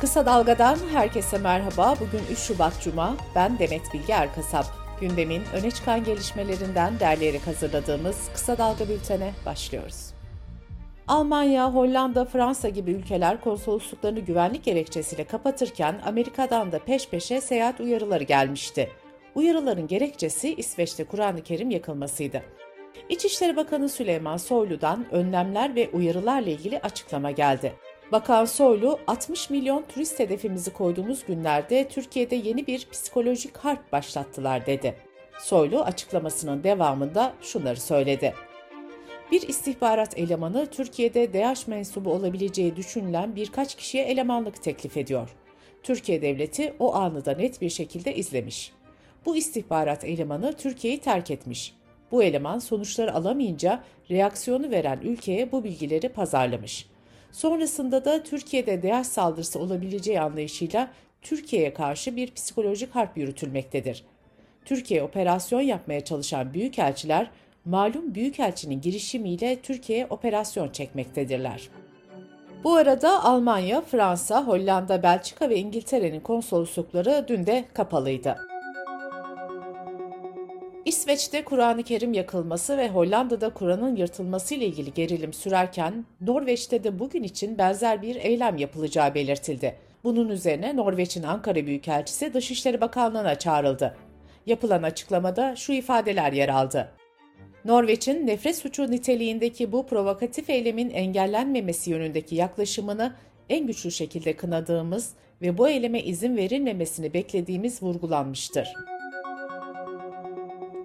Kısa Dalga'dan herkese merhaba. Bugün 3 Şubat Cuma. Ben Demet Bilge Erkasap. Gündemin öne çıkan gelişmelerinden derleyerek hazırladığımız Kısa Dalga bültene başlıyoruz. Almanya, Hollanda, Fransa gibi ülkeler konsolosluklarını güvenlik gerekçesiyle kapatırken Amerika'dan da peş peşe seyahat uyarıları gelmişti. Uyarıların gerekçesi İsveç'te Kur'an-ı Kerim yakılmasıydı. İçişleri Bakanı Süleyman Soylu'dan önlemler ve uyarılarla ilgili açıklama geldi. Bakan Soylu, 60 milyon turist hedefimizi koyduğumuz günlerde Türkiye'de yeni bir psikolojik harp başlattılar dedi. Soylu açıklamasının devamında şunları söyledi. Bir istihbarat elemanı Türkiye'de DAEŞ mensubu olabileceği düşünülen birkaç kişiye elemanlık teklif ediyor. Türkiye devleti o anı da net bir şekilde izlemiş. Bu istihbarat elemanı Türkiye'yi terk etmiş. Bu eleman sonuçları alamayınca reaksiyonu veren ülkeye bu bilgileri pazarlamış. Sonrasında da Türkiye'de DAEŞ saldırısı olabileceği anlayışıyla Türkiye'ye karşı bir psikolojik harp yürütülmektedir. Türkiye operasyon yapmaya çalışan büyükelçiler malum büyükelçinin girişimiyle Türkiye'ye operasyon çekmektedirler. Bu arada Almanya, Fransa, Hollanda, Belçika ve İngiltere'nin konsoloslukları dün de kapalıydı. İsveç'te Kur'an-ı Kerim yakılması ve Hollanda'da Kur'an'ın yırtılması ile ilgili gerilim sürerken Norveç'te de bugün için benzer bir eylem yapılacağı belirtildi. Bunun üzerine Norveç'in Ankara Büyükelçisi Dışişleri Bakanlığı'na çağrıldı. Yapılan açıklamada şu ifadeler yer aldı. Norveç'in nefret suçu niteliğindeki bu provokatif eylemin engellenmemesi yönündeki yaklaşımını en güçlü şekilde kınadığımız ve bu eyleme izin verilmemesini beklediğimiz vurgulanmıştır.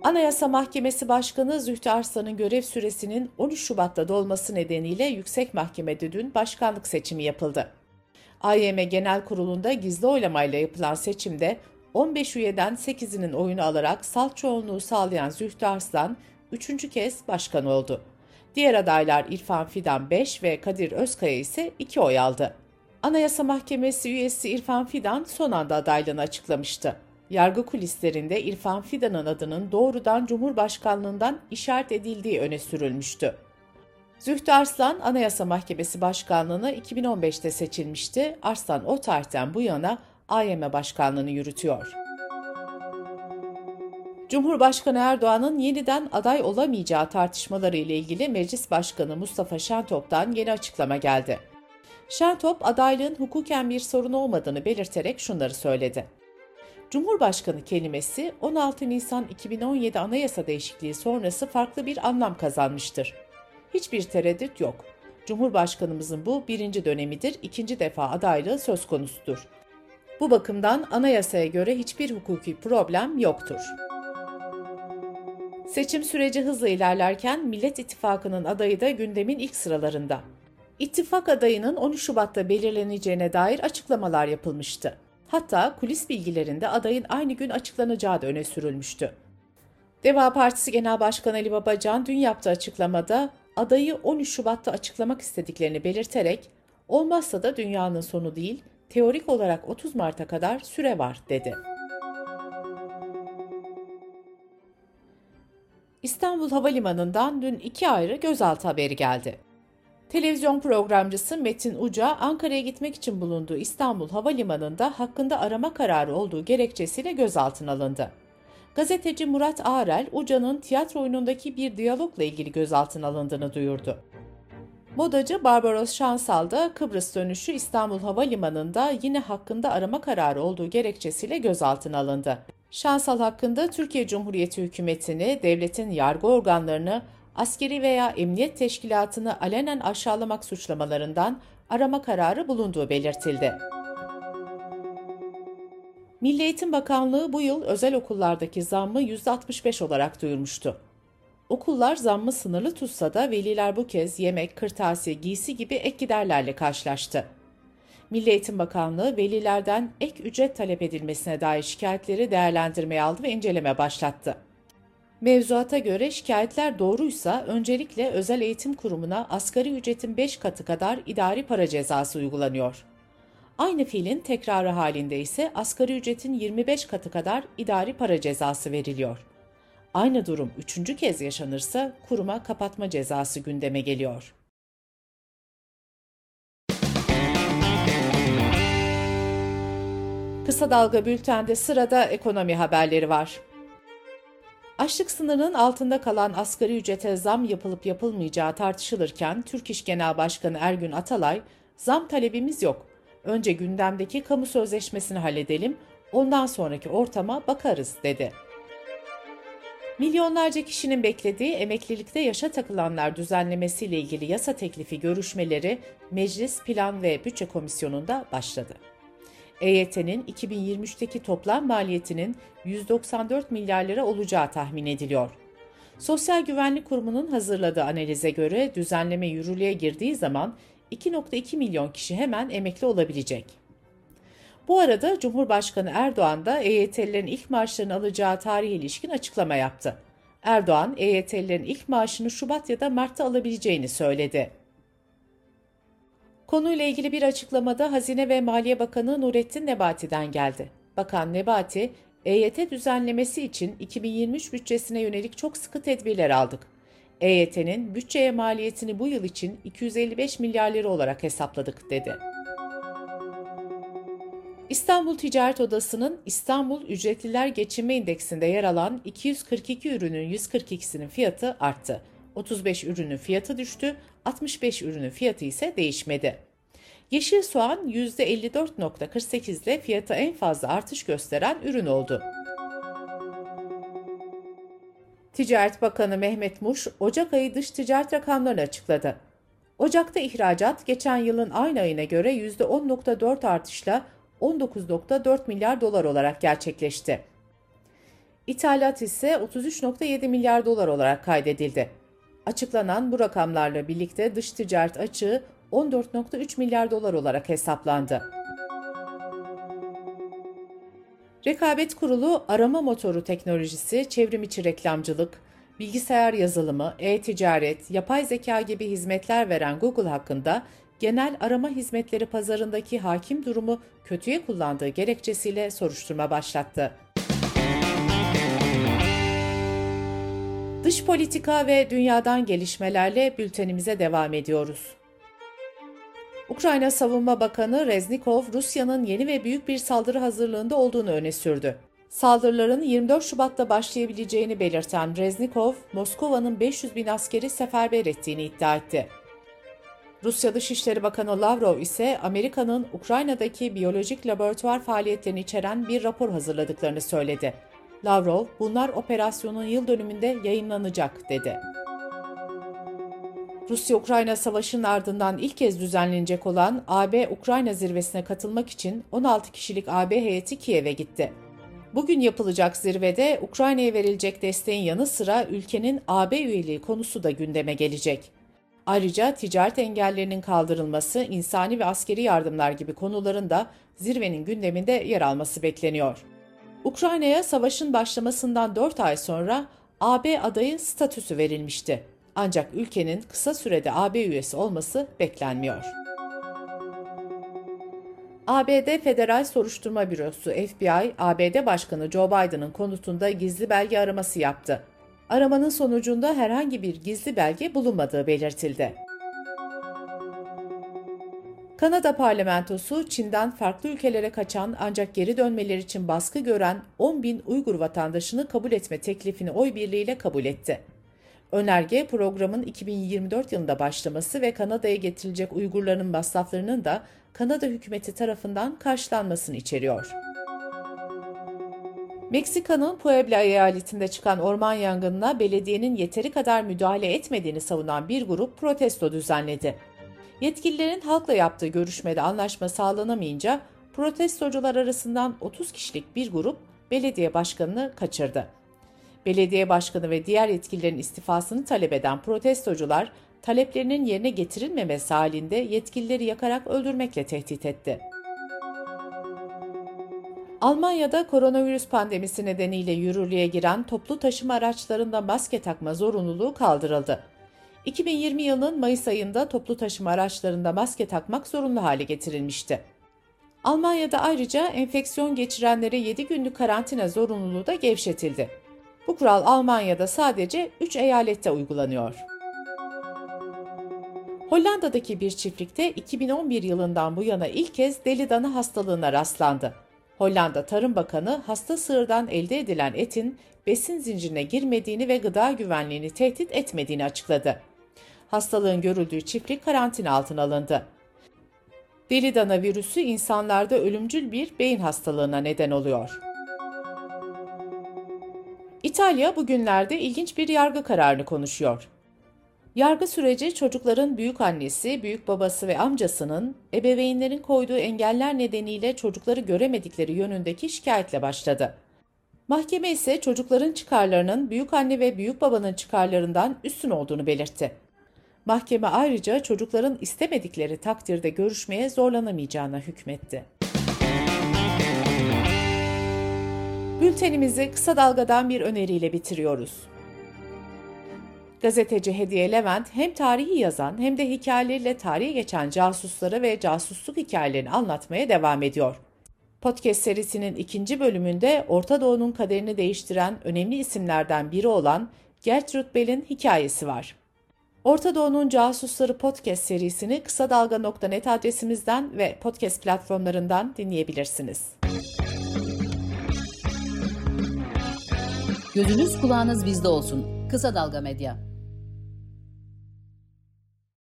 Anayasa Mahkemesi Başkanı Zühtü Arslan'ın görev süresinin 13 Şubat'ta dolması nedeniyle Yüksek Mahkeme'de dün başkanlık seçimi yapıldı. AYM Genel Kurulu'nda gizli oylamayla yapılan seçimde 15 üyeden 8'inin oyunu alarak salt çoğunluğu sağlayan Zühtü Arslan, üçüncü kez başkan oldu. Diğer adaylar İrfan Fidan 5 ve Kadir Özkaya ise 2 oy aldı. Anayasa Mahkemesi üyesi İrfan Fidan son anda adaylığını açıklamıştı. Yargı kulislerinde İrfan Fidan'ın adının doğrudan Cumhurbaşkanlığından işaret edildiği öne sürülmüştü. Zühtü Arslan Anayasa Mahkemesi Başkanlığı'na 2015'te seçilmişti. Arslan o tarihten bu yana AYM Başkanlığı'nı yürütüyor. Cumhurbaşkanı Erdoğan'ın yeniden aday olamayacağı tartışmaları ile ilgili Meclis Başkanı Mustafa Şentop'tan yeni açıklama geldi. Şentop adaylığın hukuken bir sorun olmadığını belirterek şunları söyledi. Cumhurbaşkanı kelimesi 16 Nisan 2017 Anayasa değişikliği sonrası farklı bir anlam kazanmıştır. Hiçbir tereddüt yok. Cumhurbaşkanımızın bu birinci dönemidir, ikinci defa adaylığı söz konusudur. Bu bakımdan anayasaya göre hiçbir hukuki problem yoktur. Seçim süreci hızla ilerlerken Millet İttifakı'nın adayı da gündemin ilk sıralarında. İttifak adayının 13 Şubat'ta belirleneceğine dair açıklamalar yapılmıştı. Hatta kulis bilgilerinde adayın aynı gün açıklanacağı da öne sürülmüştü. Deva Partisi Genel Başkanı Ali Babacan dün yaptığı açıklamada adayı 13 Şubat'ta açıklamak istediklerini belirterek olmazsa da dünyanın sonu değil, teorik olarak 30 Mart'a kadar süre var dedi. İstanbul Havalimanı'ndan dün iki ayrı gözaltı haberi geldi. Televizyon programcısı Metin Uca, Ankara'ya gitmek için bulunduğu İstanbul Havalimanı'nda hakkında arama kararı olduğu gerekçesiyle gözaltına alındı. Gazeteci Murat Ağrel, Uca'nın tiyatro oyunundaki bir diyalogla ilgili gözaltına alındığını duyurdu. Modacı Barbaros Şansal da Kıbrıs dönüşü İstanbul Havalimanı'nda yine hakkında arama kararı olduğu gerekçesiyle gözaltına alındı. Şansal hakkında Türkiye Cumhuriyeti hükümetini, devletin yargı organlarını, askeri veya emniyet teşkilatını alenen aşağılamak suçlamalarından arama kararı bulunduğu belirtildi. Milli Eğitim Bakanlığı bu yıl özel okullardaki zammı %65 olarak duyurmuştu. Okullar zammı sınırlı tutsa da veliler bu kez yemek, kırtasiye, giysi gibi ek giderlerle karşılaştı. Milli Eğitim Bakanlığı velilerden ek ücret talep edilmesine dair şikayetleri değerlendirmeye aldı ve inceleme başlattı. Mevzuata göre şikayetler doğruysa öncelikle özel eğitim kurumuna asgari ücretin 5 katı kadar idari para cezası uygulanıyor. Aynı fiilin tekrarı halinde ise asgari ücretin 25 katı kadar idari para cezası veriliyor. Aynı durum üçüncü kez yaşanırsa kuruma kapatma cezası gündeme geliyor. Kısa Dalga Bülten'de sırada ekonomi haberleri var. Açlık sınırının altında kalan asgari ücrete zam yapılıp yapılmayacağı tartışılırken Türk İş Genel Başkanı Ergün Atalay, zam talebimiz yok. Önce gündemdeki kamu sözleşmesini halledelim, ondan sonraki ortama bakarız dedi. Milyonlarca kişinin beklediği emeklilikte yaşa takılanlar düzenlemesiyle ilgili yasa teklifi görüşmeleri Meclis Plan ve Bütçe Komisyonu'nda başladı. EYT'nin 2023'teki toplam maliyetinin 194 milyar lira olacağı tahmin ediliyor. Sosyal Güvenlik Kurumu'nun hazırladığı analize göre düzenleme yürürlüğe girdiği zaman 2.2 milyon kişi hemen emekli olabilecek. Bu arada Cumhurbaşkanı Erdoğan da EYT'lilerin ilk maaşlarını alacağı tarihe ilişkin açıklama yaptı. Erdoğan, EYT'lilerin ilk maaşını Şubat ya da Mart'ta alabileceğini söyledi. Konuyla ilgili bir açıklamada Hazine ve Maliye Bakanı Nurettin Nebati'den geldi. Bakan Nebati, EYT düzenlemesi için 2023 bütçesine yönelik çok sıkı tedbirler aldık. EYT'nin bütçeye maliyetini bu yıl için 255 milyar lira olarak hesapladık dedi. İstanbul Ticaret Odası'nın İstanbul Ücretliler Geçinme İndeksinde yer alan 242 ürünün 142'sinin fiyatı arttı. 35 ürünün fiyatı düştü, 65 ürünün fiyatı ise değişmedi. Yeşil soğan %54.48 ile fiyatı en fazla artış gösteren ürün oldu. Ticaret Bakanı Mehmet Muş, Ocak ayı dış ticaret rakamlarını açıkladı. Ocak'ta ihracat geçen yılın aynı ayına göre %10.4 artışla 19.4 milyar dolar olarak gerçekleşti. İthalat ise 33.7 milyar dolar olarak kaydedildi. Açıklanan bu rakamlarla birlikte dış ticaret açığı 14.3 milyar dolar olarak hesaplandı. Rekabet Kurulu arama motoru teknolojisi, çevrimiçi reklamcılık, bilgisayar yazılımı, e-ticaret, yapay zeka gibi hizmetler veren Google hakkında genel arama hizmetleri pazarındaki hakim durumu kötüye kullandığı gerekçesiyle soruşturma başlattı. Dış politika ve dünyadan gelişmelerle bültenimize devam ediyoruz. Ukrayna Savunma Bakanı Reznikov, Rusya'nın yeni ve büyük bir saldırı hazırlığında olduğunu öne sürdü. Saldırıların 24 Şubat'ta başlayabileceğini belirten Reznikov, Moskova'nın 500 bin askeri seferber ettiğini iddia etti. Rusya Dışişleri Bakanı Lavrov ise Amerika'nın Ukrayna'daki biyolojik laboratuvar faaliyetlerini içeren bir rapor hazırladıklarını söyledi. Lavrov, bunlar operasyonun yıl dönümünde yayınlanacak dedi. Rusya-Ukrayna savaşının ardından ilk kez düzenlenecek olan AB-Ukrayna zirvesine katılmak için 16 kişilik AB heyeti Kiev'e gitti. Bugün yapılacak zirvede Ukrayna'ya verilecek desteğin yanı sıra ülkenin AB üyeliği konusu da gündeme gelecek. Ayrıca ticaret engellerinin kaldırılması, insani ve askeri yardımlar gibi konuların da zirvenin gündeminde yer alması bekleniyor. Ukrayna'ya savaşın başlamasından 4 ay sonra AB adayı statüsü verilmişti. Ancak ülkenin kısa sürede AB üyesi olması beklenmiyor. ABD Federal Soruşturma Bürosu FBI, ABD Başkanı Joe Biden'ın konutunda gizli belge araması yaptı. Aramanın sonucunda herhangi bir gizli belge bulunmadığı belirtildi. Kanada parlamentosu Çin'den farklı ülkelere kaçan ancak geri dönmeleri için baskı gören 10 bin Uygur vatandaşını kabul etme teklifini oy birliğiyle kabul etti. Önerge programın 2024 yılında başlaması ve Kanada'ya getirilecek Uygurların masraflarının da Kanada hükümeti tarafından karşılanmasını içeriyor. Meksika'nın Puebla eyaletinde çıkan orman yangınına belediyenin yeteri kadar müdahale etmediğini savunan bir grup protesto düzenledi. Yetkililerin halkla yaptığı görüşmede anlaşma sağlanamayınca protestocular arasından 30 kişilik bir grup belediye başkanını kaçırdı. Belediye başkanı ve diğer yetkililerin istifasını talep eden protestocular taleplerinin yerine getirilmemesi halinde yetkilileri yakarak öldürmekle tehdit etti. Almanya'da koronavirüs pandemisi nedeniyle yürürlüğe giren toplu taşıma araçlarında maske takma zorunluluğu kaldırıldı. 2020 yılının Mayıs ayında toplu taşıma araçlarında maske takmak zorunlu hale getirilmişti. Almanya'da ayrıca enfeksiyon geçirenlere 7 günlük karantina zorunluluğu da gevşetildi. Bu kural Almanya'da sadece 3 eyalette uygulanıyor. Hollanda'daki bir çiftlikte 2011 yılından bu yana ilk kez deli dana hastalığına rastlandı. Hollanda Tarım Bakanı hasta sığırdan elde edilen etin besin zincirine girmediğini ve gıda güvenliğini tehdit etmediğini açıkladı. Hastalığın görüldüğü çiftlik karantina altına alındı. Deli dana virüsü insanlarda ölümcül bir beyin hastalığına neden oluyor. İtalya bugünlerde ilginç bir yargı kararını konuşuyor. Yargı süreci çocukların büyük annesi, büyük babası ve amcasının ebeveynlerin koyduğu engeller nedeniyle çocukları göremedikleri yönündeki şikayetle başladı. Mahkeme ise çocukların çıkarlarının büyük anne ve büyük babanın çıkarlarından üstün olduğunu belirtti. Mahkeme ayrıca çocukların istemedikleri takdirde görüşmeye zorlanamayacağına hükmetti. Bültenimizi kısa dalgadan bir öneriyle bitiriyoruz. Gazeteci Hediye Levent hem tarihi yazan hem de hikayeleriyle tarihe geçen casusları ve casusluk hikayelerini anlatmaya devam ediyor. Podcast serisinin ikinci bölümünde Orta Doğu'nun kaderini değiştiren önemli isimlerden biri olan Gertrude Bell'in hikayesi var. Orta Doğu'nun Casusları podcast serisini kısa dalga.net adresimizden ve podcast platformlarından dinleyebilirsiniz. Gözünüz kulağınız bizde olsun. Kısa Dalga Medya.